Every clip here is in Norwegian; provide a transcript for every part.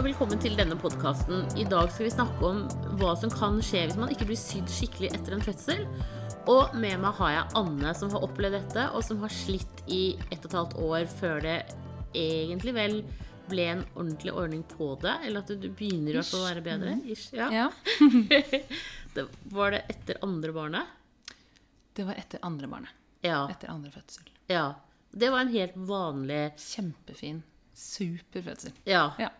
og velkommen til denne podkasten. I dag skal vi snakke om hva som kan skje hvis man ikke blir sydd skikkelig etter en fødsel. Og med meg har jeg Anne, som har opplevd dette, og som har slitt i ett og et halvt år før det egentlig vel ble en ordentlig ordning på det. Eller at du begynner Ish. å være bedre. Ish, ja. Ja. det, var det etter andre barnet? Det var etter andre barnet. Ja. Etter andre fødsel. ja. Det var en helt vanlig Kjempefin. Super fødsel. Ja. Ja.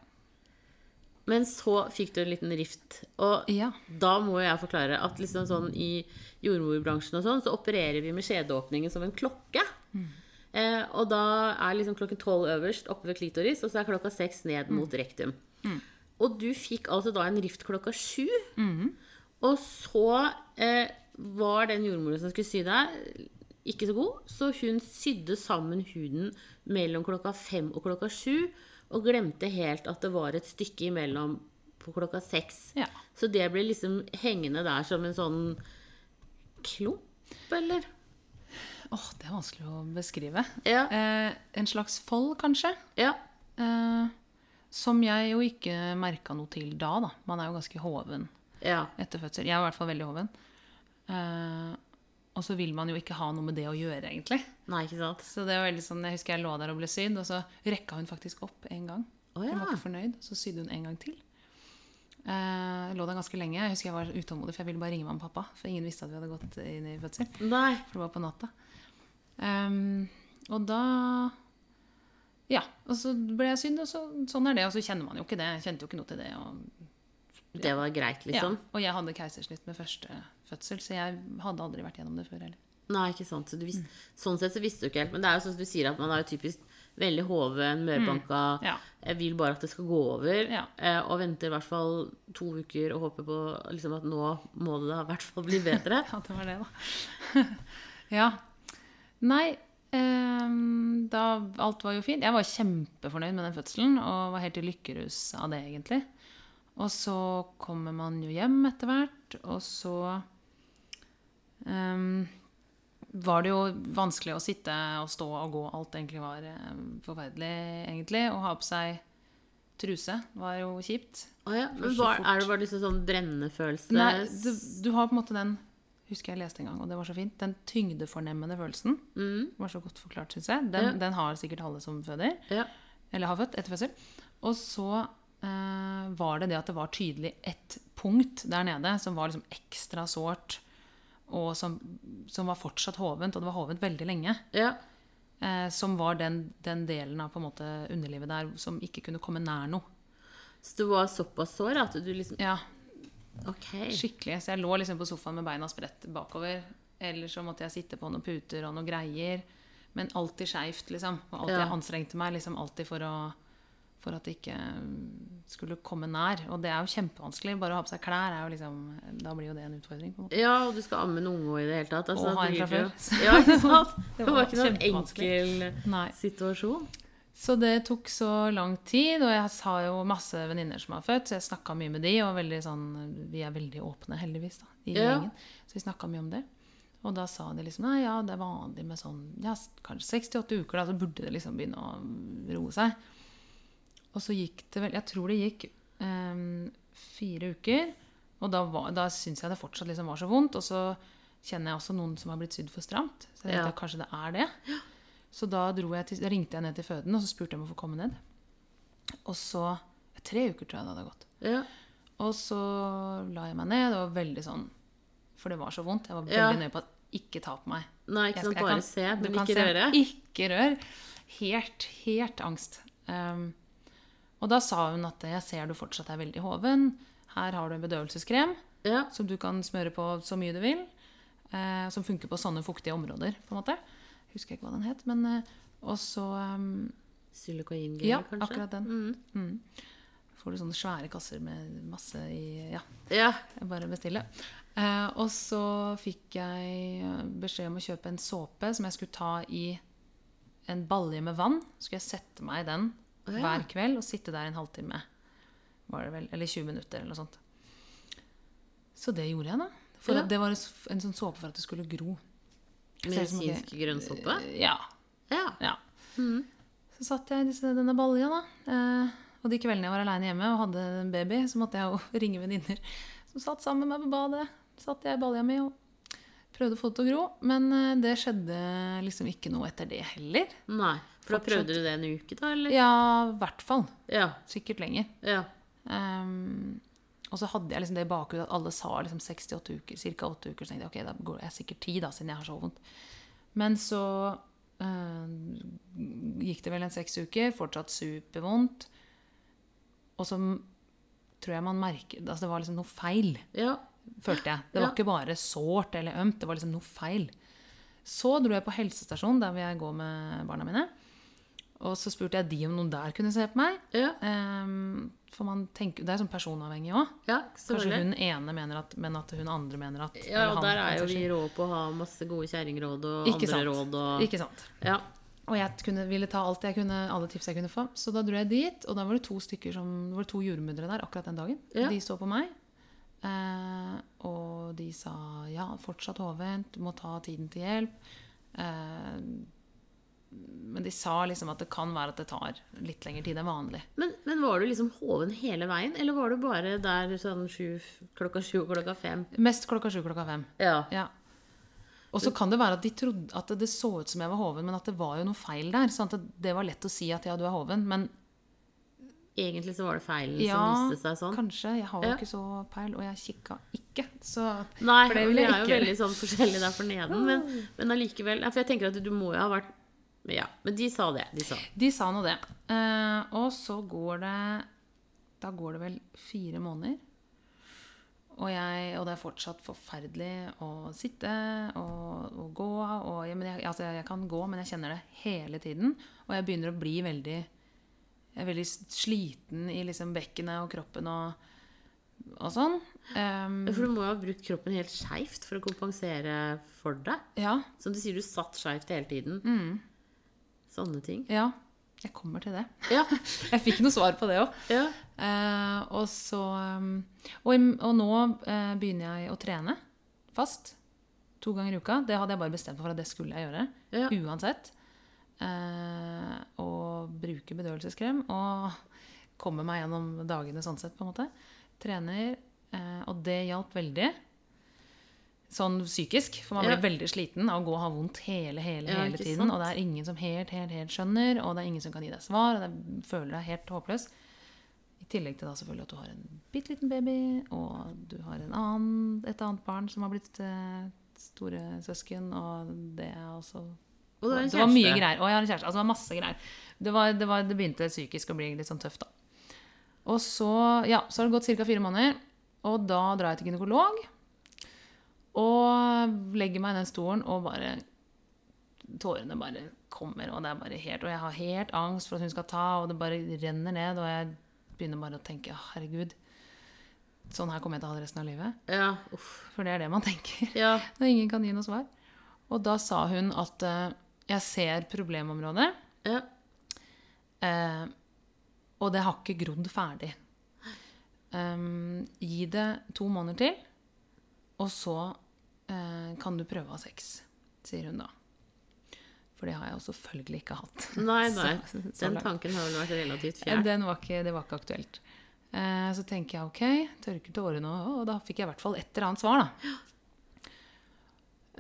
Men så fikk du en liten rift. Og Ja. da må jeg forklare at liksom sånn i jordmorbransjen og sånn, så opererer vi med skjedeåpningen som en klokke. Eh, og da er liksom klokken tolv øverst oppe ved klitoris, og så er klokka seks ned mot rektum. Og du fikk altså da en rift klokka sju. Og så eh, var den jordmoren som skulle sy deg, ikke så god, så hun sydde sammen huden mellom klokka fem og klokka sju, og glemte helt at det var et stykke imellom på klokka seks. Ja. Så det ble liksom hengende der som en sånn klump, eller? Åh, det er vanskelig å beskrive. Ja. Eh, en slags fold, kanskje. Ja. Eh, som jeg jo ikke merka noe til da, da. Man er jo ganske hoven Ja. etter fødsel. Jeg er i hvert fall veldig hoven. Eh, og så vil man jo ikke ha noe med det å gjøre, egentlig. Nei, ikke sant? Så det var veldig sånn, Jeg husker jeg lå der og ble sydd, og så rekka hun faktisk opp en gang. Å Hun var ikke fornøyd, så sydde hun en gang til. Eh, jeg lå der ganske lenge. Jeg husker jeg var utålmodig, for jeg ville bare ringe mamma og pappa. For ingen visste at vi hadde gått inn i fødsel. Nei. For det var på natta. Um, og da Ja. Og så ble jeg sydd, og så, sånn er det. Og så kjenner man jo ikke det. Jeg kjente jo ikke noe til det. Og, Det var greit, liksom. ja. og jeg hadde keisersnitt med første fødsel, så jeg hadde aldri vært gjennom det før heller. Nei, ikke sant. Så du mm. Sånn sett så visste du ikke helt. Men det er jo sånn som du sier, at man er jo typisk veldig hoven, mørbanka. Ja. Jeg vil bare at det skal gå over. Ja. eh, Og venter i hvert fall to uker og håper på liksom, at nå må det da i hvert fall bli bedre. Ja, det var det, da. ja. Nei, ehm, da Alt var jo fint. Jeg var kjempefornøyd med den fødselen og var helt i lykkerus av det, egentlig. Og så kommer man jo hjem etter hvert, og så um, var det jo vanskelig å sitte og stå og gå. Alt egentlig var eh, forferdelig, egentlig. Å ha på seg truse var jo kjipt. Å ja. Men var, er det bare liksom sånn brennende følelse? Nei, du, du har på en måte den Husker jeg leste en gang, og det var så fint. Den tyngdefornemmende følelsen. Mm. var så godt forklart, syns jeg. Den, Ja. den har sikkert alle som føder. Ja. Eller har født etter fødsel. Og så var det det at det var tydelig ett punkt der nede som var liksom ekstra sårt, og som, som var fortsatt hovent, og det var hovent veldig lenge. ja. Eh, som var den, den delen av måte underlivet der som ikke kunne komme nær noe. Så du var såpass sår at du liksom Ja, Okay. skikkelig. Så jeg lå liksom på sofaen med beina spredt bakover. Eller så måtte jeg sitte på noen puter og noen greier. Men alltid skeivt, liksom. Og alltid Ja. jeg anstrengte meg liksom alltid for, å, for at det ikke skulle komme nær. Og det er jo kjempevanskelig. Bare å ha på seg klær er jo liksom Da blir jo det en utfordring. på en måte. Ja, og du skal amme en unge i det hele tatt. Altså, Og ha det en fra før. Ja, ikke sant? Det Det var var ikke noen enkel Nei. situasjon. Så det tok så lang tid, og jeg har jo masse venninner som har født, så jeg snakka mye med de, og sånn, vi er veldig åpne, heldigvis, da, i Ja. gjengen. Så vi snakka mye om det. Og da sa de liksom nei, ja, det er vanlig med sånn ja, kanskje 68 uker, da, så burde det liksom begynne å roe seg. Og så gikk det vel Jeg tror det gikk um, fire uker, og da, var- da syns jeg det fortsatt liksom var så vondt. Og så kjenner jeg også noen som har blitt sydd for stramt, så jeg Ja. tenkte at kanskje det er det. Så da, jeg til, ringte jeg ned til føden og så spurte jeg om å få komme ned. Og så Tre uker tror jeg det hadde gått. Ja. Og så la jeg meg ned. Det var veldig sånn For det var så vondt. Jeg var veldig Ja. nøye på at ikke ta på meg. Nei, ikke sant. Bare kan- se, men ikke røre. Ikke rør. Helt, helt angst. Um, og da sa hun at jeg ser du fortsatt er veldig hoven. Her har du en bedøvelseskrem Ja. som du kan smøre på så mye du vil. Eh, som funker på sånne fuktige områder, på en måte. Husker ikke hva den het. Men eh, Og så um, Sylikoingel, Ja, kanskje? akkurat den. Mm. mm, får du sånne svære kasser med masse i Ja. Ja. Jeg bare bestille. Eh, og så fikk jeg beskjed om å kjøpe en såpe som jeg skulle ta i en balje med vann. Så skulle jeg sette meg i den Ja. hver kveld og sitte der en halvtime. Var det vel, eller 20 minutter, eller noe sånt. Så det gjorde jeg, da. For Ja. det var en en sånn såpe for at det skulle gro. Medisinske grønnsåpe? Ja. Ja. ja. Så satt jeg i disse, denne balja, da. Eh, Og de kveldene jeg var aleine hjemme og hadde en baby, så måtte jeg jo ringe venninner som satt sammen med meg på badet. Satt jeg i balja mi og prøvde å få det til å gro. Men eh, det skjedde liksom ikke noe etter det heller. Nei. For da prøvde du det en uke, da? Eller? Ja, i hvert fall. Ja. Sikkert lenger. ja. Um, og så hadde jeg liksom det i bakhodet at alle sa liksom 68 uker, ca. 8 uker. Så tenkte jeg ok, da går jeg sikkert 10, da, siden jeg har så vondt. Men så uh, gikk det vel en seks uker, fortsatt supervondt. Og så tror jeg man merker Altså det var liksom noe feil, ja. følte jeg. Det var Ja. ikke bare sårt eller ømt, det var liksom noe feil. Så dro jeg på helsestasjonen, der hvor jeg går med barna mine. Og så spurte jeg de om noen der kunne se på meg. Ja. Um, for man tenker, Det er sånn personavhengig òg. ja Kanskje hun ene mener at Men at hun andre mener at Ja, og han, der er jo vi rå på å ha masse gode kjerringråd og Ikke andre sant. råd og Ikke sant. Ja. Og jeg kunne, ville ta alt jeg kunne, alle tips jeg kunne få. Så da dro jeg dit, og da var det to stykker som, det var to jordmødre der akkurat den dagen. Ja. De så på meg. Eh, og de sa ja, fortsatt hovent, du må ta tiden til hjelp. Eh, men de sa liksom at det kan være at det tar litt lengre tid enn vanlig. Men, men var du liksom hoven hele veien, eller var du bare der sånn sju, klokka sju og klokka fem? Mest klokka sju, klokka fem. Ja. Ja. Og så kan det være at de trodde at det så ut som jeg var hoven, men at det var jo noe feil der. Sånn at det var lett å si at ja, du er hoven, men Egentlig så var det feilen ja, som viste seg sånn. kanskje. Jeg har jo Ja. ikke så peil, og jeg kikka ikke. Så Nei, For det vi vil jeg er jo veldig sånn forskjellige der for neden, men, men allikevel For jeg tenker at du må jo ha vært Ja, men de sa det. De sa. de sa nå det. Eh, og så går det Da går det vel fire måneder. Og, jeg, og det er fortsatt forferdelig å sitte og, og gå. Og, ja, men jeg, altså jeg kan gå, men jeg kjenner det hele tiden. Og jeg begynner å bli veldig Jeg er veldig sliten i liksom bekkenet og kroppen og, og sånn. Um, For du må jo ha brukt kroppen helt skeivt for å kompensere for deg. ja, Som du sier, du satt skeivt hele tiden. Mm. Sånne ting. ja. Jeg kommer til det. Ja. Jeg fikk noe svar på det òg. ja. Eh, og så um, og, og nå eh, begynner jeg å trene fast. To ganger i uka. Det hadde jeg bare bestemt meg for at det skulle jeg gjøre. Ja. Uansett. Eh, og bruke bedøvelseskrem. Og komme meg gjennom dagene sånn sett, på en måte. Trener. eh, og det hjalp veldig. Sånn psykisk. For man blir Ja. veldig sliten av å gå og ha vondt hele, hele, hele tiden. sant? Og det er ingen som helt, helt, helt skjønner, og det er ingen som kan gi deg svar. Og det føler deg helt håpløs. I tillegg til da selvfølgelig at du har en bitte liten baby, og du har en annen, et annet barn som har blitt eh, store søsken, og det er også Og det, det var mye greier. Og jeg har en kjæreste. Altså det var masse greier. Det, var, det, var, det begynte psykisk å bli litt sånn tøft, da. Og så, ja, så har det gått ca. fire måneder, og da drar jeg til gynekolog. Og legger meg i den stolen og bare Tårene bare kommer, og det er bare helt Og jeg har helt angst for at hun skal ta, og det bare renner ned, og jeg begynner bare å tenke «Å, herregud, sånn her kommer jeg til å ha det resten av livet. Ja. Uff. For det er det man tenker Ja. når ingen kan gi noe svar. Og da sa hun at uh, jeg ser problemområdet, ja. uh, og det har ikke grodd ferdig. Um, gi det to måneder til, og så eh, kan du prøve å ha sex, sier hun da. For det har jeg jo selvfølgelig ikke hatt. Nei, nei. Så- så Den tanken har vel vært relativt fjern. Den var ikke, det var ikke aktuelt. Eh, så tenker jeg ok, tørker tårene, og, og da fikk jeg i hvert fall et eller annet svar, da.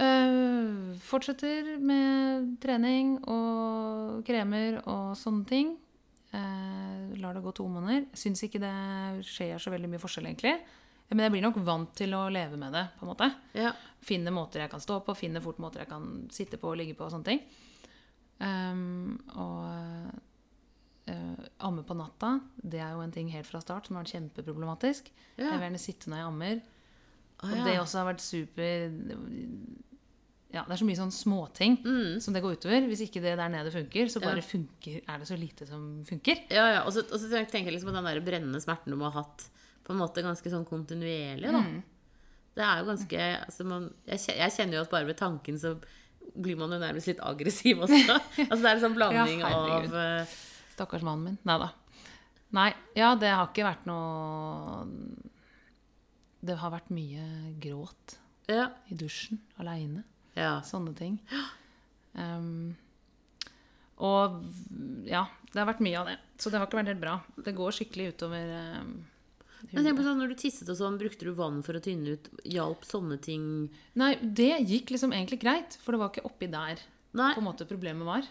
Uh, fortsetter med trening og kremer og sånne ting. Uh, lar det gå to måneder. Syns ikke det skjer så veldig mye forskjell, egentlig. Men jeg blir nok vant til å leve med det, på en måte. Ja. Finne måter jeg kan stå på, finne fort måter jeg kan sitte på og ligge på og sånne ting. Um, og uh, amme på natta, det er jo en ting helt fra start som har vært kjempeproblematisk. Ja. Jeg vil gjerne sitte når jeg ammer. Ah, Og det også har vært super Ja, det er så mye sånn småting som det går utover. Hvis ikke det der nede funker, så bare Mm. Ja. funker, er det så lite som funker. Ja, ja. Og så, og så tenker jeg liksom på den der brennende smerten du må ha hatt på en måte ganske sånn kontinuerlig, da. Mm. Det er jo ganske altså man, jeg, jeg kjenner jo at bare ved tanken så blir man jo nærmest litt aggressiv også. altså det er en sånn blanding ja, av uh, Stakkars mannen min. Nei da. Nei, ja, det har ikke vært noe Det har vært mye gråt Ja. i dusjen aleine. ja. Sånne ting. Um, Og ja, det har vært mye av det. Så det har ikke vært helt bra. Det går skikkelig utover på sånn, Når du tisset og sånn, brukte du vann for å tynne ut? Hjalp sånne ting? Nei, det gikk liksom egentlig greit, for det var ikke oppi der Nei. på en måte problemet var.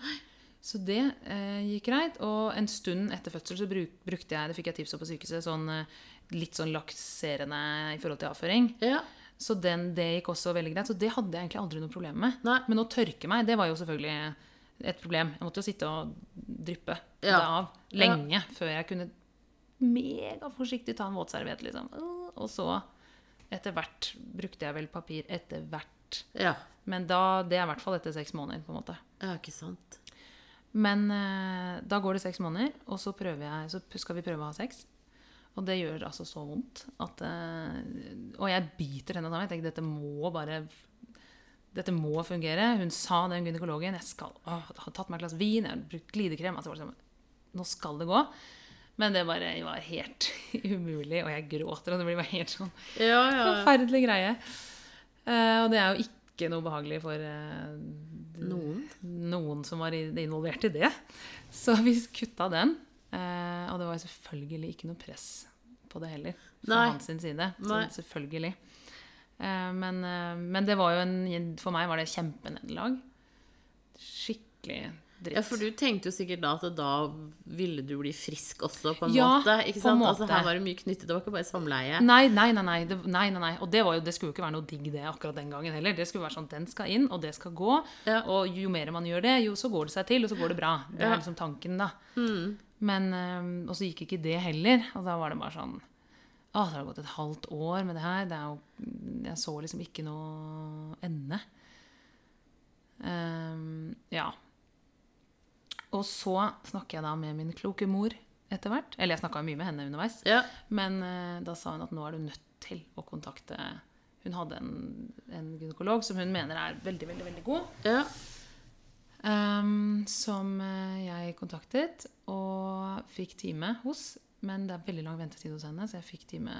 Så det eh, gikk greit. Og en stund etter fødsel så bruk, brukte jeg, det fikk jeg tips om på sykehuset, sånn eh, litt sånn lakserende i forhold til avføring. Ja. Så den, det gikk også veldig greit. Så det hadde jeg egentlig aldri noe problem med. Nei. Men å tørke meg, det var jo selvfølgelig et problem. Jeg måtte jo sitte og dryppe Ja. det av lenge før jeg kunne megaforsiktig ta en våtserviett, liksom. Og så etter hvert brukte jeg vel papir etter hvert. Ja. Men da, det er i hvert fall etter seks måneder, på en måte. ja, ikke sant. Men eh, da går det seks måneder, og så, jeg, så skal vi prøve å ha sex. Og det gjør altså så vondt at eh, Og jeg biter henne sammen. Jeg tenker dette må bare Dette må fungere. Hun sa, den gynekologen Jeg skal, å, har tatt meg et glass vin, jeg har brukt glidekrem altså, sånn, Nå skal det gå. Men det bare var helt umulig, og jeg gråter, og det blir bare helt sånn Ja, ja. forferdelig greie. Uh, og det er jo ikke noe behagelig for uh, Noen? noen som var involvert i det. Så vi kutta den. Uh, og det var selvfølgelig ikke noe press på det heller fra Nei. hans side. Så selvfølgelig. Men, men det var jo en For meg var det kjempenederlag. Skikkelig dritt. Ja, for du tenkte jo sikkert da at da ville du bli frisk også, på en Ja, måte. Ikke en? Altså, måte. her var det mye knyttet. Det var ikke bare samleie. Nei, nei, nei. nei, nei, nei. Og det, var jo, det skulle jo ikke være noe digg det akkurat den gangen heller. Det skulle være sånn den skal inn, og det skal gå. Ja. Og jo mer man gjør det, jo så går det seg til, og så går det bra. Det er liksom tanken, da. Men, øhm, Og så gikk ikke det heller. Og da var det bare sånn Å, det har gått et halvt år med det her. Det er jo, jeg så liksom ikke noe ende. Um, ja. Og så snakker jeg da med min kloke mor etter hvert. Eller jeg snakka mye med henne underveis. Ja. Men uh, da sa hun at nå er du nødt til å kontakte Hun hadde en, en gynekolog som hun mener er veldig, veldig, veldig god. ja. Um, som eh, jeg kontaktet og fikk time hos. Men det er veldig lang ventetid hos henne, så jeg fikk time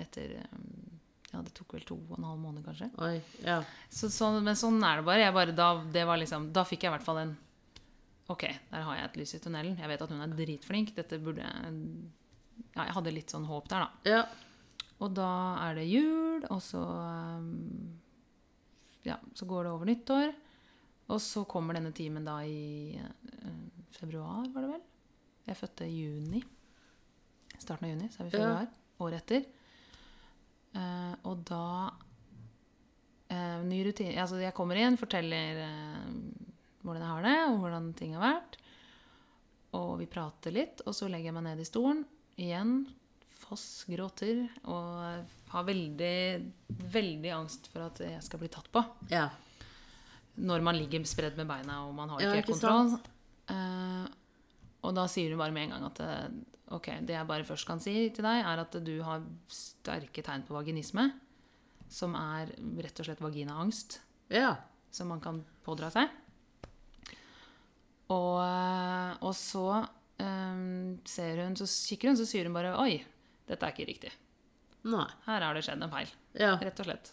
etter ehm, Ja, det tok vel to og en halv måned, kanskje. Oi. Ja. Så, så, men sånn er det bare. Bare da, det var liksom, da fikk jeg i hvert fall en Ok, der har jeg et lys i tunnelen. Jeg vet at hun er dritflink. Dette burde jeg Ja, jeg hadde litt sånn håp der, da. Ja. Og da er det jul, og så um, Ja, så går det over nyttår. Og så kommer denne timen da i eh, februar, var det vel? Jeg fødte i juni. Starten av juni, så er vi i Ja. februar. Året etter. Eh, og da eh, Ny rutine Altså, jeg kommer inn, forteller eh, hvordan jeg har det, og hvordan ting har vært. Og vi prater litt, og så legger jeg meg ned i stolen. Igjen foss gråter og har veldig, veldig angst for at jeg skal bli tatt på. ja. Når man ligger spredd med beina og man har ikke ja, ikke kontroll. Eh, og da sier hun bare med en gang at eh, ok, det jeg bare først kan si til deg, er at du har sterke tegn på vaginisme. Som er rett og slett vaginaangst Ja. som man kan pådra seg. Og, eh, og så um, ser hun, så kikker hun, så sier hun bare Oi, dette er ikke riktig. Nei. Her har det skjedd en feil. Ja. Rett og slett.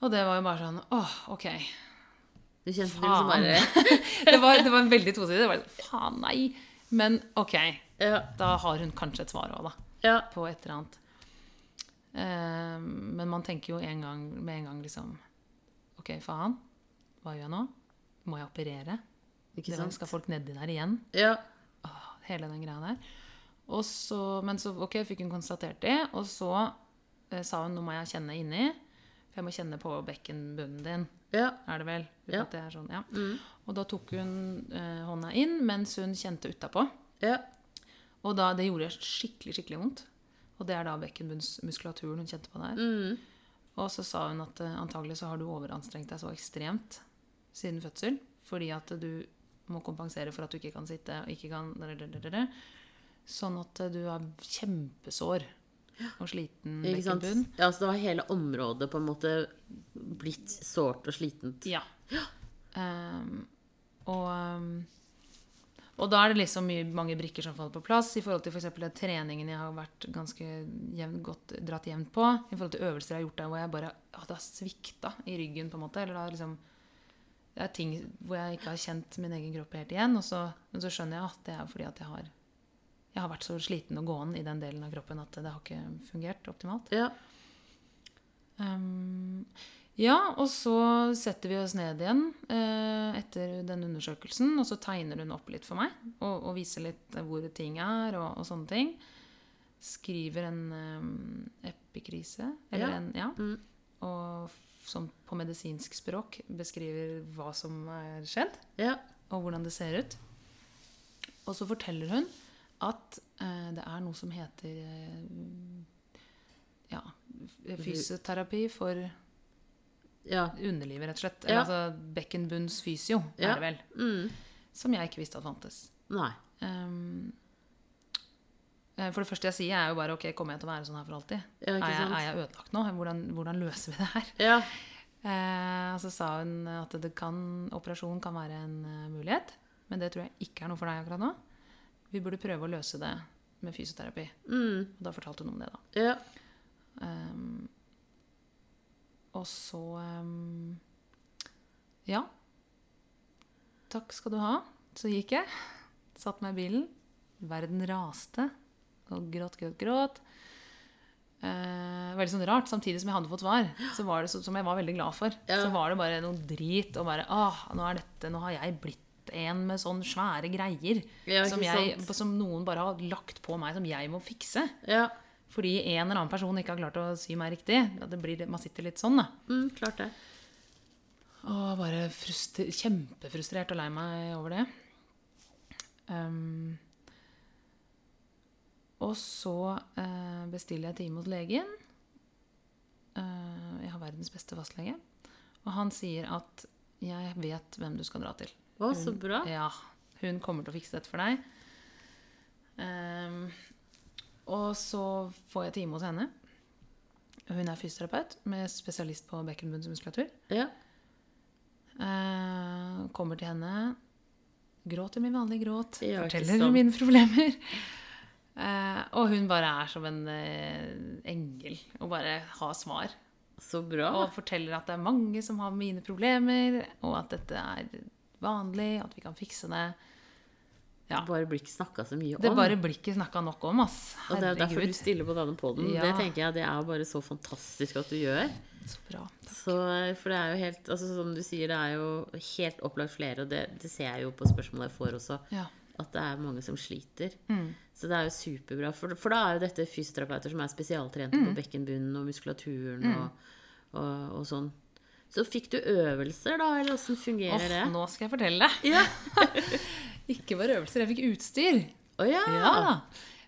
Og det var jo bare sånn Åh, ok. Du kjente Faen. liksom bare Det var, det var en veldig tosidig. Det var faen, nei. Men ok, Ja. da har hun kanskje et svar òg, da. Ja. På et eller annet. Uh, men man tenker jo en gang, med en gang liksom Ok, faen. Hva gjør jeg nå? Må jeg operere? Ikke sant? Skal folk nedi der igjen? Ja. Åh, hele den greia der. Og så, men så ok, fikk hun konstatert det, og så eh, sa hun nå må jeg kjenne inni. For jeg må kjenne på bekkenbunnen din, Ja. er det vel? Ja. Det er sånn, ja. Mm. Og da tok hun eh, hånda inn mens hun kjente utapå. Ja. Og da, det gjorde skikkelig, skikkelig vondt. Og det er da bekkenbunnsmuskulaturen hun kjente på der. Mm. Og så sa hun at eh, antagelig så har du overanstrengt deg så ekstremt siden fødsel. Fordi at du må kompensere for at du ikke kan sitte og ikke kan Sånn at eh, du er kjempesår og sliten Ikke. Ja, så det var hele området på en måte blitt sårt og slitent. Ja. Ehm, og, ehm, og da er det liksom mye, mange brikker som faller på plass i forhold til f.eks. den treningen jeg har vært ganske jevn, godt dratt jevnt på. I forhold til øvelser jeg har gjort der hvor jeg bare ja, det har svikta i ryggen. på en måte, eller da har liksom det er ting hvor jeg ikke har kjent min egen kropp helt igjen. Og så, men så skjønner jeg at det er fordi at jeg har, jeg har vært så sliten og gåen i den delen av kroppen at det har ikke fungert optimalt. Ja. Um, ja, og så setter vi oss ned igjen eh, etter den undersøkelsen, og så tegner hun opp litt for meg og, og viser litt hvor ting er og, og sånne ting. Skriver en um, epikrise, eller Ja. en Ja. Mm. Og som på medisinsk språk beskriver hva som er skjedd, Ja. og hvordan det ser ut. Og så forteller hun at eh, det er noe som heter eh, ja, fysioterapi for Ja. underlivet, rett og slett. Ja. Altså bekkenbunnsfysio, Ja. er det vel. Mm. Som jeg ikke visste at fantes. Nei. Eh, for det første jeg sier, er jo bare ok, kommer jeg til å være sånn her for alltid? Ja, er, jeg, er jeg ødelagt nå? Hvordan, hvordan løser vi det her? Ja. Eh, og så sa hun at det kan, operasjon kan være en eh, mulighet, men det tror jeg ikke er noe for deg akkurat nå. Vi burde prøve å løse det med fysioterapi. Mm. Og da fortalte hun om det, da. Ja. Um, og så um, Ja. Takk skal du ha. Så gikk jeg. Satt meg i bilen. Verden raste. Og gråt, gråt, gråt. Eh, veldig sånn rart. Samtidig som jeg hadde fått svar, så var det så, som jeg var veldig glad for, Ja. så var det bare noe drit. Og bare ah, nå er dette Nå har jeg blitt en med sånn svære greier Ja, som, jeg, som noen bare har lagt på meg, som jeg må fikse. ja. Fordi en eller annen person ikke har klart å sy meg riktig. At det blir, man sitter litt sånn, da. Mm, klart det. Og bare frustr kjempefrustrert og lei meg over det. Um, og så eh, bestiller jeg time hos legen. Eh, jeg har verdens beste fastlege. Og han sier at 'jeg vet hvem du skal dra til'. Å, så bra. Ja, hun kommer til å fikse dette for deg. Eh, og så får jeg time hos henne. Hun er fysioterapeut med spesialist på bekkenbunnsmuskulatur. Ja. Eh, kommer til henne, gråter min vanlige gråt, forteller sant. mine problemer. Eh, og hun bare er som en eh, engel og bare har svar. Så bra. Og forteller at det er mange som har mine problemer, og at dette er vanlig, at vi kan fikse det. Ja. Det bare blir ikke snakka så mye om. Det bare blir ikke snakka nok om, ass. og det er derfor du stiller på denne poden. Ja. Det tenker jeg det er bare så fantastisk at du gjør. Så bra. Så, for det er jo helt altså Som du sier, det er jo helt opplagt flere, og det, det ser jeg jo på spørsmålet jeg får også, Ja. At det er mange som sliter. Mm. Så det er jo superbra. For, for da er jo dette fysioterapeuter som er spesialtrente Mm. på bekkenbunnen og muskulaturen og, og, og sånn. Så fikk du øvelser, da, eller åssen fungerer oh, det? nå skal jeg fortelle deg. Ja. Ikke bare øvelser, jeg fikk utstyr. Oh, ja. Ja,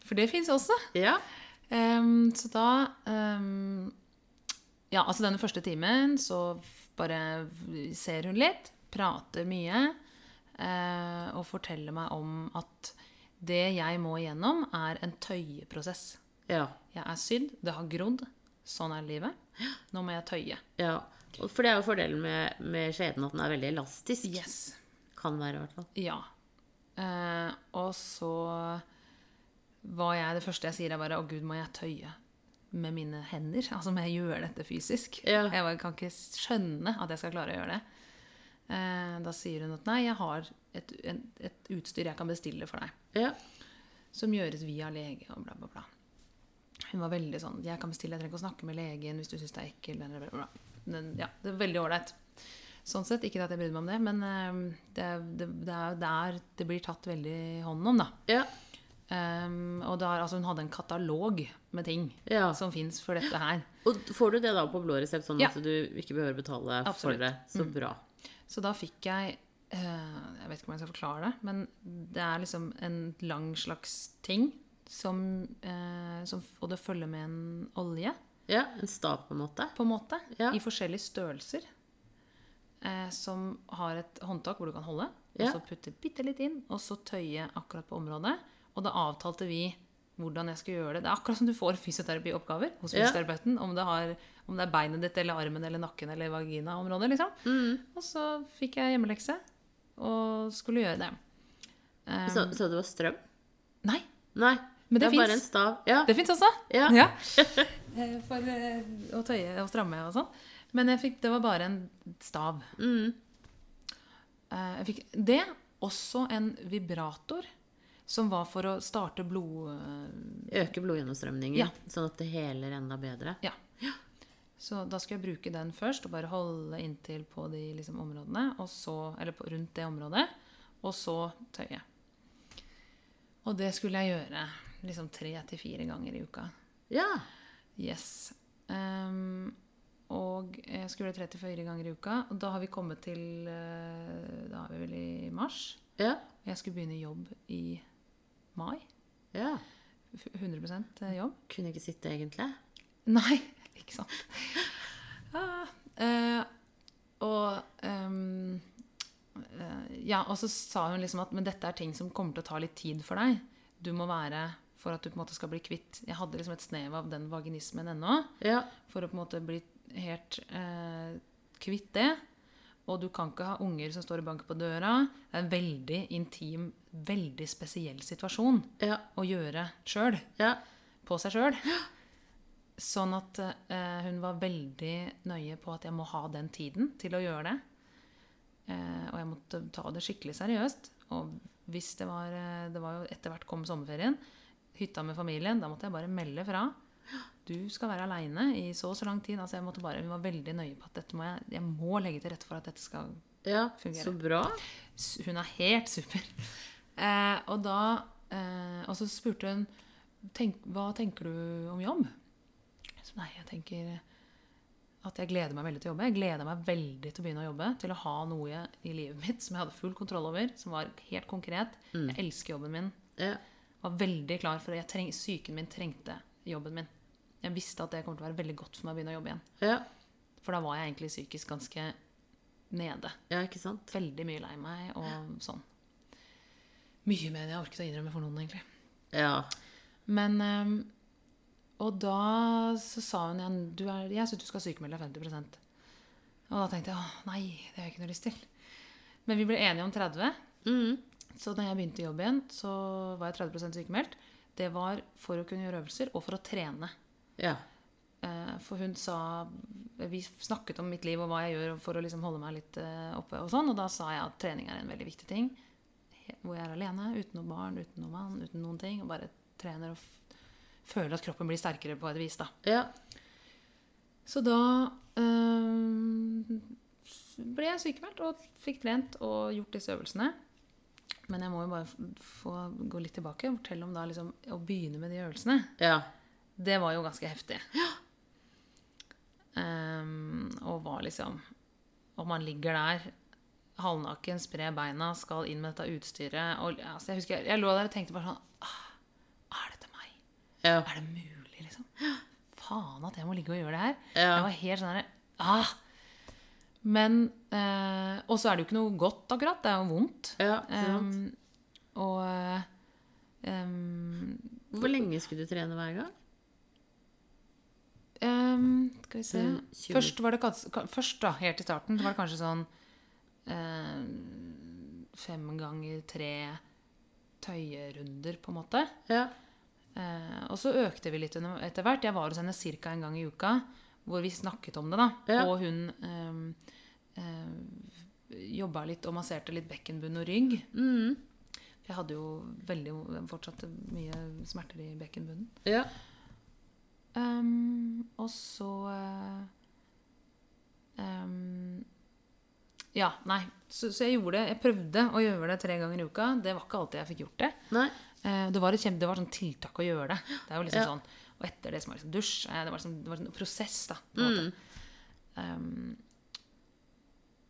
For det fins også. ja. Um, så da um, Ja, altså denne første timen så bare ser hun litt, prater mye, og fortelle meg om at det jeg må igjennom, er en tøyeprosess. Ja. Jeg er sydd, det har grodd. Sånn er livet. Nå må jeg tøye. ja. For det er jo fordelen med, med skjeden at den er veldig elastisk. Yes. Kan være, i hvert fall. Ja. Eh, og så var jeg Det første jeg sier, er bare 'Å, gud, må jeg tøye med mine hender?' Altså må jeg gjøre dette fysisk? Ja. Jeg kan ikke skjønne at jeg skal klare å gjøre det. Eh, da sier hun at 'nei, jeg har et, en, et utstyr jeg kan bestille for deg', Ja. som gjøres via lege og bla, bla, bla. Hun var veldig sånn 'Jeg kan bestille, jeg trenger ikke å snakke med legen hvis du syns det er ekkelt'. Bla, bla, bla. Men, ja, det er veldig ålreit. Sånn sett, Ikke at jeg brydde meg om det, men eh, det, det, det, er, det, er, det blir tatt veldig hånd om, da. Ja. Um, og det er, altså, hun hadde en katalog med ting Ja. som fins for dette her. Og får du det da på blå resept, sånn Ja. at du ikke behøver betale Absolutt. for det? Så bra. Så da fikk jeg eh, Jeg vet ikke om jeg skal forklare det, men det er liksom en lang slags ting som, eh, som Og det følger med en olje, Ja, En stav, på en måte. på en måte, Ja. i forskjellige størrelser. Eh, som har et håndtak hvor du kan holde, og så putte bitte litt inn, og så tøye akkurat på området. Og da avtalte vi hvordan jeg skulle gjøre det. Det er akkurat som du får fysioterapioppgaver hos fysioterapeuten. Om, det har, om det er beinet ditt eller armen eller nakken eller vaginaområdet. Liksom. Mm. Og så fikk jeg hjemmelekse og skulle gjøre det. Um, Så, så det var strøm? nei, Nei. Men det er bare en stav. Ja. det fins også. Ja. ja. For eh, å tøye og stramme og sånn. Men jeg fikk, det var bare en stav. Mm. eh, jeg fikk det. Også en vibrator som var for å starte blod... eh, Øke blodgjennomstrømningen, Ja. sånn at det heler enda bedre. Ja. Så da skal jeg bruke den først, og bare holde inntil på de liksom, områdene, så, eller på, rundt det området, og så tøye. Og det skulle jeg gjøre liksom tre til fire ganger i uka. Ja. Yes. Um, og jeg skulle gjøre tre til fire ganger i uka, og da har vi kommet til eh, Da er vi vel i mars. Ja. Jeg skulle begynne jobb i mai. ja. F- 100 jobb. Kunne ikke sitte, egentlig. Nei, ikke sant. Ja, eh, og um, eh, Ja, og så sa hun liksom at men dette er ting som kommer til å ta litt tid for deg. Du må være For at du på en måte skal bli kvitt Jeg hadde liksom et snev av den vaginismen ennå. Ja. For å på en måte bli helt eh, kvitt det. Og du kan ikke ha unger som står og banker på døra. Det er en veldig intim, veldig spesiell situasjon Ja. å gjøre sjøl Ja. på seg sjøl. Sånn at eh, hun var veldig nøye på at jeg må ha den tiden til å gjøre det. Eh, og jeg måtte ta det skikkelig seriøst. Og hvis det var eh, Det var jo etter hvert kom sommerferien. Hytta med familien. Da måtte jeg bare melde fra. Du skal være aleine i så og så lang tid. Altså jeg måtte bare, Hun var veldig nøye på at dette må jeg, jeg må legge til rette for at dette skal ja. fungere. Så bra. Hun er helt super. Eh, og da eh, Og så spurte hun tenk, Hva tenker du om jobb? Så nei, jeg tenker at jeg gleder meg veldig til å jobbe. Jeg gleder meg veldig til å begynne å jobbe. Til å ha noe i livet mitt som jeg hadde full kontroll over. Som var helt konkret. Jeg elsker jobben min. Ja. Var veldig klar for at Syken min trengte jobben min. Jeg visste at det kom til å være veldig godt for meg å begynne å jobbe igjen. Ja. For da var jeg egentlig psykisk ganske nede. ja, ikke sant? Veldig mye lei meg og sånn. Mye mer enn jeg orket å innrømme for noen, egentlig. Ja. Men ehm, Og da så sa hun igjen du er, Jeg syns du skal sykemelde deg 50 Og da tenkte jeg å nei, det har jeg ikke noe lyst til. Men vi ble enige om 30 Mm. Så da jeg begynte i jobb igjen, så var jeg 30% sykemeldt. Det var for å kunne gjøre øvelser og for å trene. Ja. Eh, For hun sa Vi snakket om mitt liv og hva jeg gjør for å liksom holde meg litt eh, oppe. Og sånn, og da sa jeg at trening er en veldig viktig ting. Hvor jeg er alene, uten noe barn, uten noe mann, uten noen ting. Og bare trener og føler at kroppen blir sterkere på et vis. da. Ja. Så da øh, ble jeg sykemeldt og fikk trent og gjort disse øvelsene. Men jeg må jo bare få gå litt tilbake og fortelle om da liksom, å begynne med de øvelsene. Ja. Det var jo ganske heftig. Ehm, og var liksom Og man ligger der halvnaken, sprer beina, skal inn med dette utstyret og, altså, jeg, husker, jeg, jeg lå der og tenkte bare sånn ah, Er dette meg? Ja. Er det mulig, liksom? Faen at jeg må ligge og gjøre det her. Ja. Jeg var helt sånn ah. Men eh, Og så er det jo ikke noe godt, akkurat. Det er jo vondt. ja um. Og ehm, Hvor lenge skulle du trene hver gang? Ehm, skal vi se Mm, først, var det, først, da, helt i starten, var det kanskje sånn um, fem ganger tre tøyerunder, på en måte. Ja. Uh, og så økte vi litt etter hvert. Jeg var hos henne ca. en gang i uka, hvor vi snakket om det. da. Ja. Og hun um, jobba litt og masserte litt bekkenbunn og rygg. Mm. Jeg hadde jo veldig, fortsatt mye smerter i bekkenbunnen. Ja. Um, og så uh, um, Ja, nei. Så, så jeg gjorde det. Jeg prøvde å gjøre det tre ganger i uka. Det var ikke alltid jeg fikk gjort det. Eh, det, var et kjempe, det var sånn tiltak å gjøre det. Det er jo liksom Ja. sånn Og etter det som var liksom dusj. eh, Det var, liksom, det var en prosess, da. Måte. Um,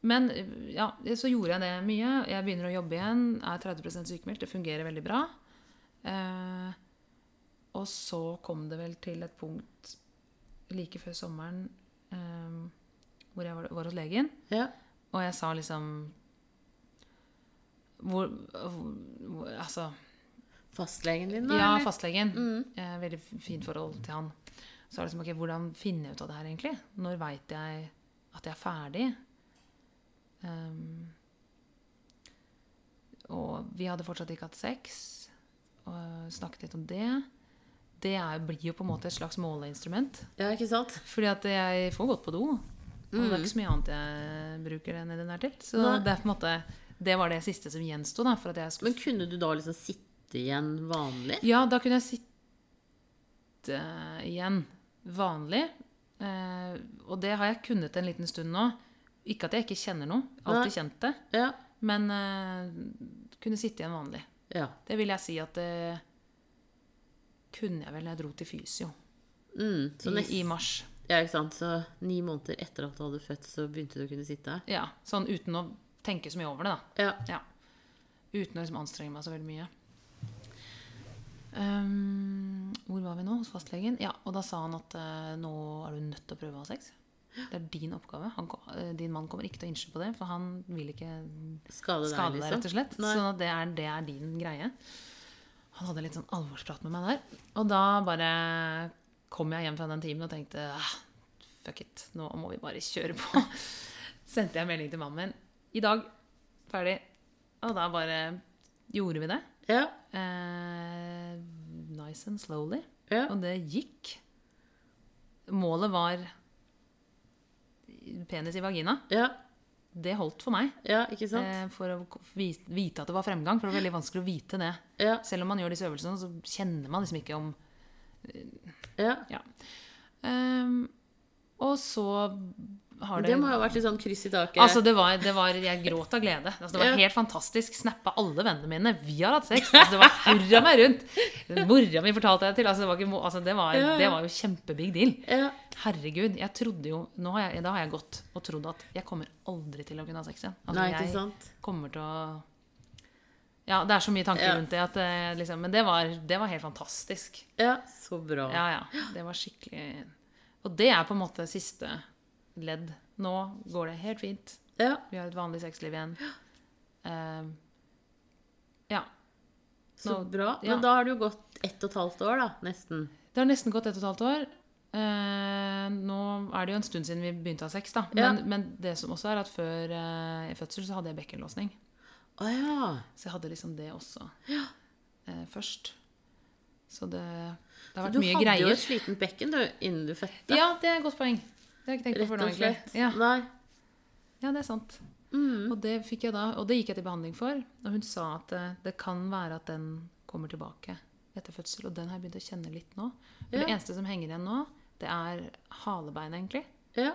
men ja, så gjorde jeg det mye. Jeg begynner å jobbe igjen. Er 30% sykemeldt. Det fungerer veldig bra. Eh, og så kom det vel til et punkt like før sommeren um, hvor jeg var, var hos legen. Ja. Og jeg sa liksom hvor, hvor, hvor Altså Fastlegen din, da? Ja, eller? fastlegen. Mm. Eh, veldig fint forhold til han. Så er det liksom, ok, hvordan finner jeg ut av det her egentlig? Når veit jeg at jeg er ferdig? Um, og vi hadde fortsatt ikke hatt sex. Og snakket litt om det. Det er, blir jo på en måte et slags måleinstrument. Ja, ikke sant? Fordi at jeg får gått på do. Og det er ikke så mye annet jeg bruker den nedi der til. Så Nei. det er på en måte det var det siste som gjensto. Men kunne du da liksom sitte igjen vanlig? Ja, da kunne jeg sitte igjen vanlig. Eh, og det har jeg kunnet en liten stund nå. Ikke at jeg ikke kjenner noe. Alltid kjent det. Ja. Men eh, kunne sitte igjen vanlig. ja. Det vil jeg si at det kunne jeg vel jeg dro til fysio Mm, så i, i mars. ja, ikke sant? Så ni måneder etter at du hadde født, så begynte du å kunne sitte? Ja, Sånn uten å tenke så mye over det, da. Ja. Ja. Uten å liksom anstrenge meg så veldig mye. Um, hvor var vi nå? Hos fastlegen? Ja, Og da sa han at uh, nå er du nødt til å prøve å ha sex. Det er din oppgave. Han, eh, din mann kommer ikke til å innse på det, for han vil ikke Skade deg, skade deg, rett og liksom? slett. Nei. Sånn at det er, det er din greie. Han hadde litt sånn alvorsprat med meg der. Og da bare kom jeg hjem fra den timen og tenkte ah, fuck it, nå må vi bare kjøre på. Sendte jeg melding til mannen min. I dag. Ferdig. Og da bare gjorde vi det. Ja. Eh, nice and slowly. Ja. Og det gikk. Målet var penis i vagina. Ja. Det holdt for meg. ja? Eh, for å vite at det var fremgang. For det var veldig vanskelig å vite det. Ja. Selv om man gjør disse øvelsene, så kjenner man liksom ikke om ja. Ja. Um, og så har det Det må ha vært litt sånn kryss i taket. Altså, det var, det var Jeg gråt av glede. Altså, det var Ja. helt fantastisk. Snappa alle vennene mine. Vi har hatt sex. Altså, det var hurra meg rundt. Mora mi fortalte jeg til. Altså, det var, ikke, altså, det var, Ja, ja. det var jo kjempebig deal. ja. Herregud, jeg trodde jo nå har jeg, Da har jeg gått og trodd at jeg kommer aldri til å kunne ha sex igjen. Altså, Nei, ikke jeg kommer til å Ja, det er så mye tanker Ja. rundt det at eh, liksom, Men det var, det var helt fantastisk. Ja, så bra. Ja, ja. Det var skikkelig Og det er på en måte siste ledd. Nå går det helt fint. Ja, Vi har et vanlig sexliv igjen. Uh, ja. så bra. bra. ja. Da har det jo gått ett og et halvt år, da. Nesten. Det har nesten gått ett og et halvt år. Uh, nå er det jo en stund siden vi begynte å ha sex, da. Ja. Men, men det som også er at før uh, i fødsel så hadde jeg bekkenlåsning. Oh, ja. Så jeg hadde liksom det også eh, først. Så det, det har mye greier du hadde jo et sliten bekken du, innen du fødte. Ja, det er et godt poeng. Det har jeg ikke tenkt på før nå, egentlig. Ja. Ja, det er sant. Mm. Og det da, og det gikk jeg til behandling for. Og hun sa at det, det kan være at den kommer tilbake etter fødsel. Og den har jeg begynt å kjenne litt nå. Ja. Det eneste som henger igjen nå, det er halebein, egentlig. Ja.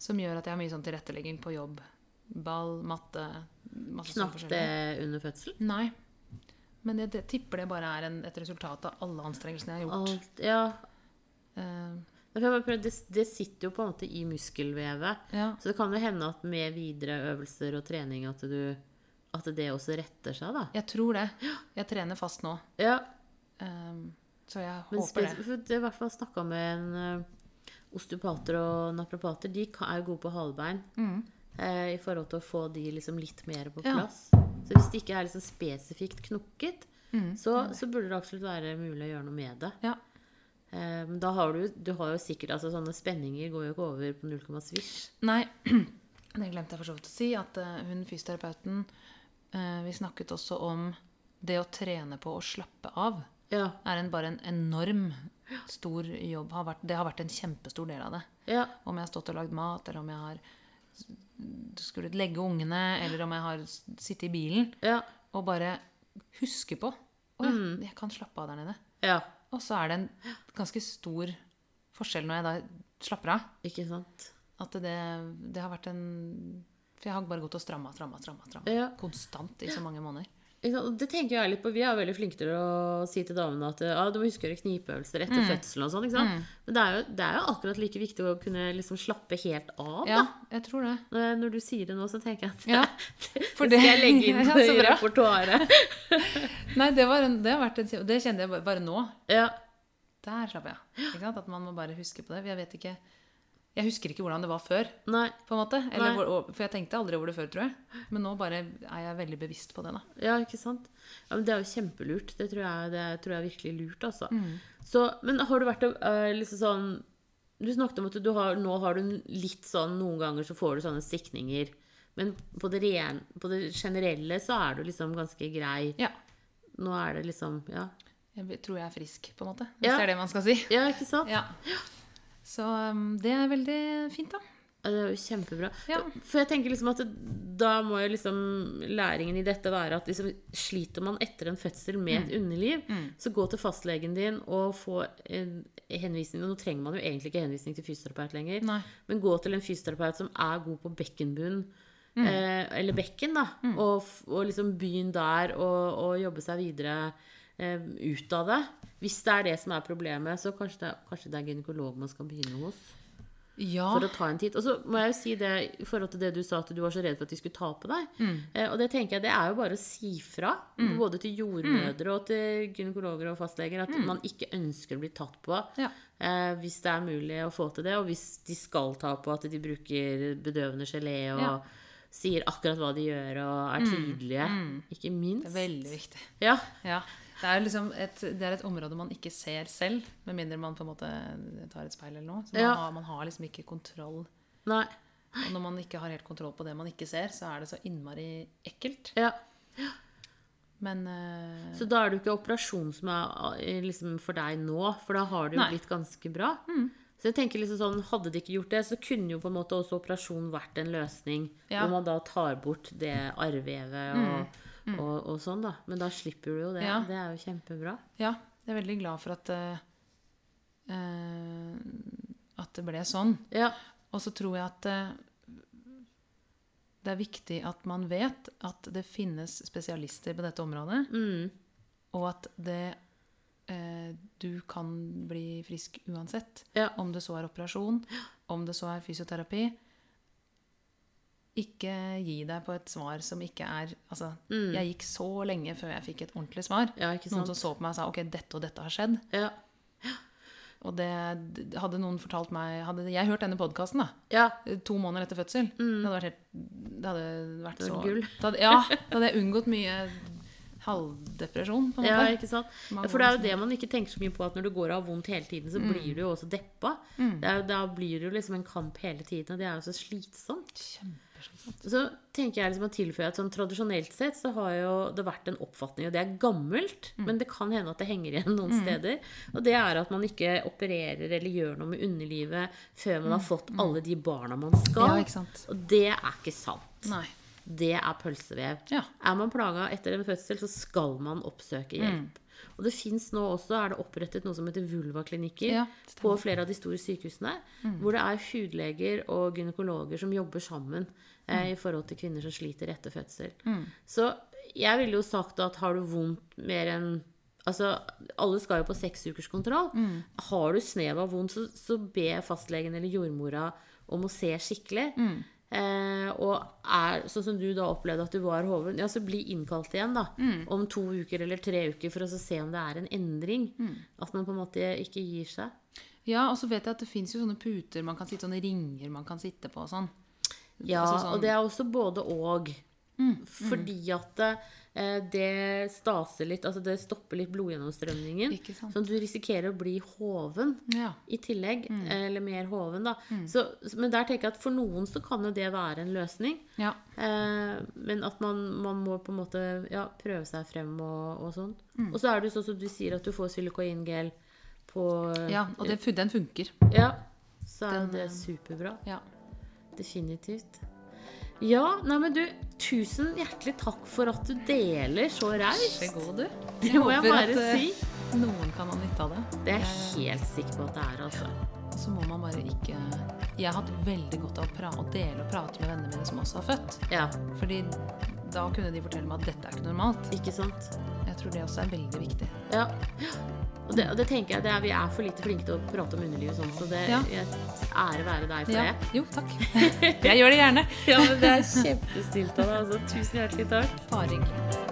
Som gjør at jeg har mye sånn tilrettelegging på jobb. Ball, matte Knakk det under fødsel? Nei. Men jeg det, tipper det bare er en, et resultat av alle anstrengelsene jeg har gjort. Alt, ja. Eh, Det, det sitter jo på en måte i muskelvevet. ja. Så det kan jo hende at med videre øvelser og trening at, du, at det også retter seg, da. Jeg tror det. Jeg trener fast nå. Ja, Um, så jeg men håper det. det er i hvert fall snakka med en uh, osteopater og naprapater. De er jo gode på halebein. Mm. Uh, I forhold til å få de liksom litt mer på Ja. plass. Så hvis det ikke er liksom spesifikt knukket, Mm. så, så burde det absolutt være mulig å gjøre noe med det. Ja. Men da har du, du har jo sikkert altså Sånne spenninger går jo ikke over på null komma svisj. Nei, det glemte jeg for så vidt å si. At eh, hun fysioterapeuten eh, Vi snakket også om det å trene på å slappe av. Ja. er en, bare en enorm stor jobb. Har vært, det har vært en kjempestor del av det. Ja. Om jeg har stått og lagd mat, eller om jeg har skulle legge ungene, eller om jeg har sittet i bilen. Ja. Og bare huske på Å ja, jeg kan slappe av der nede. ja. Og så er det en ganske stor forskjell når jeg da slapper av. Ikke sant? At det, det har vært en For jeg har bare gått og stramma, stramma, stramma. stramma. Ja. Konstant i så mange måneder. Det tenker jeg litt på. Vi er veldig flinke til å si til damene at ah, du må huske å gjøre knipeøvelser Mm. etter fødselen og sånn. ikke sant? Men det er, jo, det er jo akkurat like viktig å kunne liksom slappe helt av, Ja, da. jeg tror det. Når, når du sier det nå, så tenker jeg at Ja, det, for skal jeg legge inn Ja, i repertoaret. Nei, det, var en, det har vært en Og Det kjenner jeg bare, bare nå. Ja. Der slapp jeg. av. At man må bare huske på det. Jeg vet ikke Jeg husker ikke hvordan det var før, Nei. på en måte. Eller, for jeg tenkte aldri over det før, tror jeg. Men nå bare er jeg veldig bevisst på det, da. Ja, ikke sant? Ja, men Det er jo kjempelurt. Det tror jeg, det tror jeg er virkelig lurt, altså. Mm. Så, men har du vært øh, liksom sånn Du snakket om at du har, nå har du litt sånn Noen ganger så får du sånne stikninger. Men på det, ren, på det generelle så er du liksom ganske grei. Ja. Nå er det liksom Ja, Jeg tror jeg er frisk, på en måte. Hvis Ja. det er det man skal si. ja ikke sant? Ja. Så um, det er veldig fint, da. Ja, Det er jo kjempebra. Ja. For jeg tenker liksom at da må jo liksom læringen i dette være at liksom, sliter man etter en fødsel med Mm. et underliv, så gå til fastlegen din og få en henvisning. Og nå trenger man jo egentlig ikke henvisning til fysioterapeut lenger, Nei. men gå til en fysioterapeut som er god på bekkenbunn. Mm. Eh, eller bekken, da. Og, f- og liksom begynn der og, og jobbe seg videre eh, ut av det. Hvis det er det som er problemet, så kanskje det, kanskje det er gynekolog man skal begynne hos Ja. for å ta en titt. Og så må jeg jo si det i forhold til det du sa, at du var så redd for at de skulle ta på deg. Mm. Eh, og det tenker jeg, det er jo bare å si fra, både til jordmødre og til gynekologer og fastleger, at man ikke ønsker å bli tatt på. Mm. Ja. Eh, hvis det er mulig å få til det, og hvis de skal ta på at de bruker bedøvende gelé og Ja. sier akkurat hva de gjør og er tydelige. Ikke minst. Det er veldig viktig. Ja. Det er liksom et, det er et område man ikke ser selv, med mindre man på en måte tar et speil eller noe. Så man, Ja. har, man har liksom ikke kontroll. Nei. Og når man ikke har helt kontroll på det man ikke ser, så er det så innmari ekkelt. Ja. Men uh, Så da er det jo ikke operasjon som er eh, liksom for deg nå, for da har det jo Nei. blitt ganske bra. Så jeg tenker liksom sånn, Hadde de ikke gjort det, så kunne jo på en måte også operasjon vært en løsning. Ja. Hvor man da tar bort det arrvevet og, og, og sånn, da. Men da slipper du jo det. Ja. Det er jo kjempebra. ja, jeg er veldig glad for at eh, At det ble sånn. Ja. Og så tror jeg at uh, det er viktig at man vet at det finnes spesialister på dette området, Mm. og at det Du kan bli frisk uansett. Ja. Om det så er operasjon, om det så er fysioterapi. Ikke gi deg på et svar som ikke er Altså, jeg gikk så lenge før jeg fikk et ordentlig svar. Mm. Ja, Noen som så på meg og sa ok, dette og dette har skjedd. Ja. Og det hadde noen fortalt meg Hadde jeg hørt denne podkasten, ja. to måneder etter fødsel Det hadde vært helt Det hadde vært Det så gull. Hadde, ja, da hadde jeg unngått mye halvdepresjon, på en måte. Ja, ikke sant? Mange For det er jo det man ikke tenker så mye på, at når du går har vondt hele tiden, så blir du jo også deppa. Er, da blir det jo liksom en kamp hele tiden, og det er jo så slitsomt. Kjempeslitsomt. Så tenker jeg liksom å tilføye at sånn tradisjonelt sett så har jo det vært en oppfatning, og det er gammelt, Mm. men det kan hende at det henger igjen noen steder. Og det er at man ikke opererer eller gjør noe med underlivet før man har fått alle de barna man skal. Mm. Ja. Og det er ikke sant. Nei. Det er pølsevev. Ja. Er man plaga etter en fødsel, så skal man oppsøke Mm. hjelp. Og det fins nå også er det opprettet noe som heter vulvaklinikker Ja, på flere av de store sykehusene. Hvor det er hudleger og gynekologer som jobber sammen i forhold til kvinner som sliter etter fødsel. Så jeg ville jo sagt at har du vondt mer enn Altså, alle skal jo på seksukerskontroll. Har du snev av vondt, så, så be fastlegen eller jordmora om å se skikkelig. Eh, og er sånn som du da opplevde at du var hoven, ja, så bli innkalt igjen da. Om to uker eller tre uker for å så se om det er en endring. At man på en måte ikke gir seg. Ja, og så vet jeg at det fins jo sånne puter man kan sitte sånne ringer man kan sitte på og sånn. Ja, Altså sånn- og det er også både og. Fordi at eh, det staser litt, altså det stopper litt blodgjennomstrømningen. Sant. Sånn du risikerer å bli hoven Ja. i tillegg. Mm. Eller mer hoven, da. Så, men der tenker jeg at for noen så kan jo det være en løsning. ja. Eh, men at man, man må på en måte ja, prøve seg frem og, og sånn. Mm. Og så er det jo sånn som du sier, at du får silikoingel på ja og det, den funker. Ja. Så er Den, det eh, superbra. Ja. Definitivt. Ja, nei, men du, tusen hjertelig takk for at du deler så raust. Vær god, du. Det må jeg bare at, eh, si. Noen kan ha nytte av det. Det er jeg helt sikker på at det er, altså. Så må man bare ikke Jeg har hatt veldig godt av å, å dele og prate med vennene mine som også har født. Ja, Fordi da kunne de fortelle meg at dette er ikke normalt. ikke sant? Jeg tror det også er veldig viktig. Ja. Og det, og det tenker jeg, det er, Vi er for lite flinke til å prate om underlivet sånn, så det Ja. jeg, ære være deg for Ja. det. Jo, takk. Jeg gjør det gjerne. Ja, men Det er kjempestilt av deg. Altså. Tusen hjertelig takk. Bare hyggelig.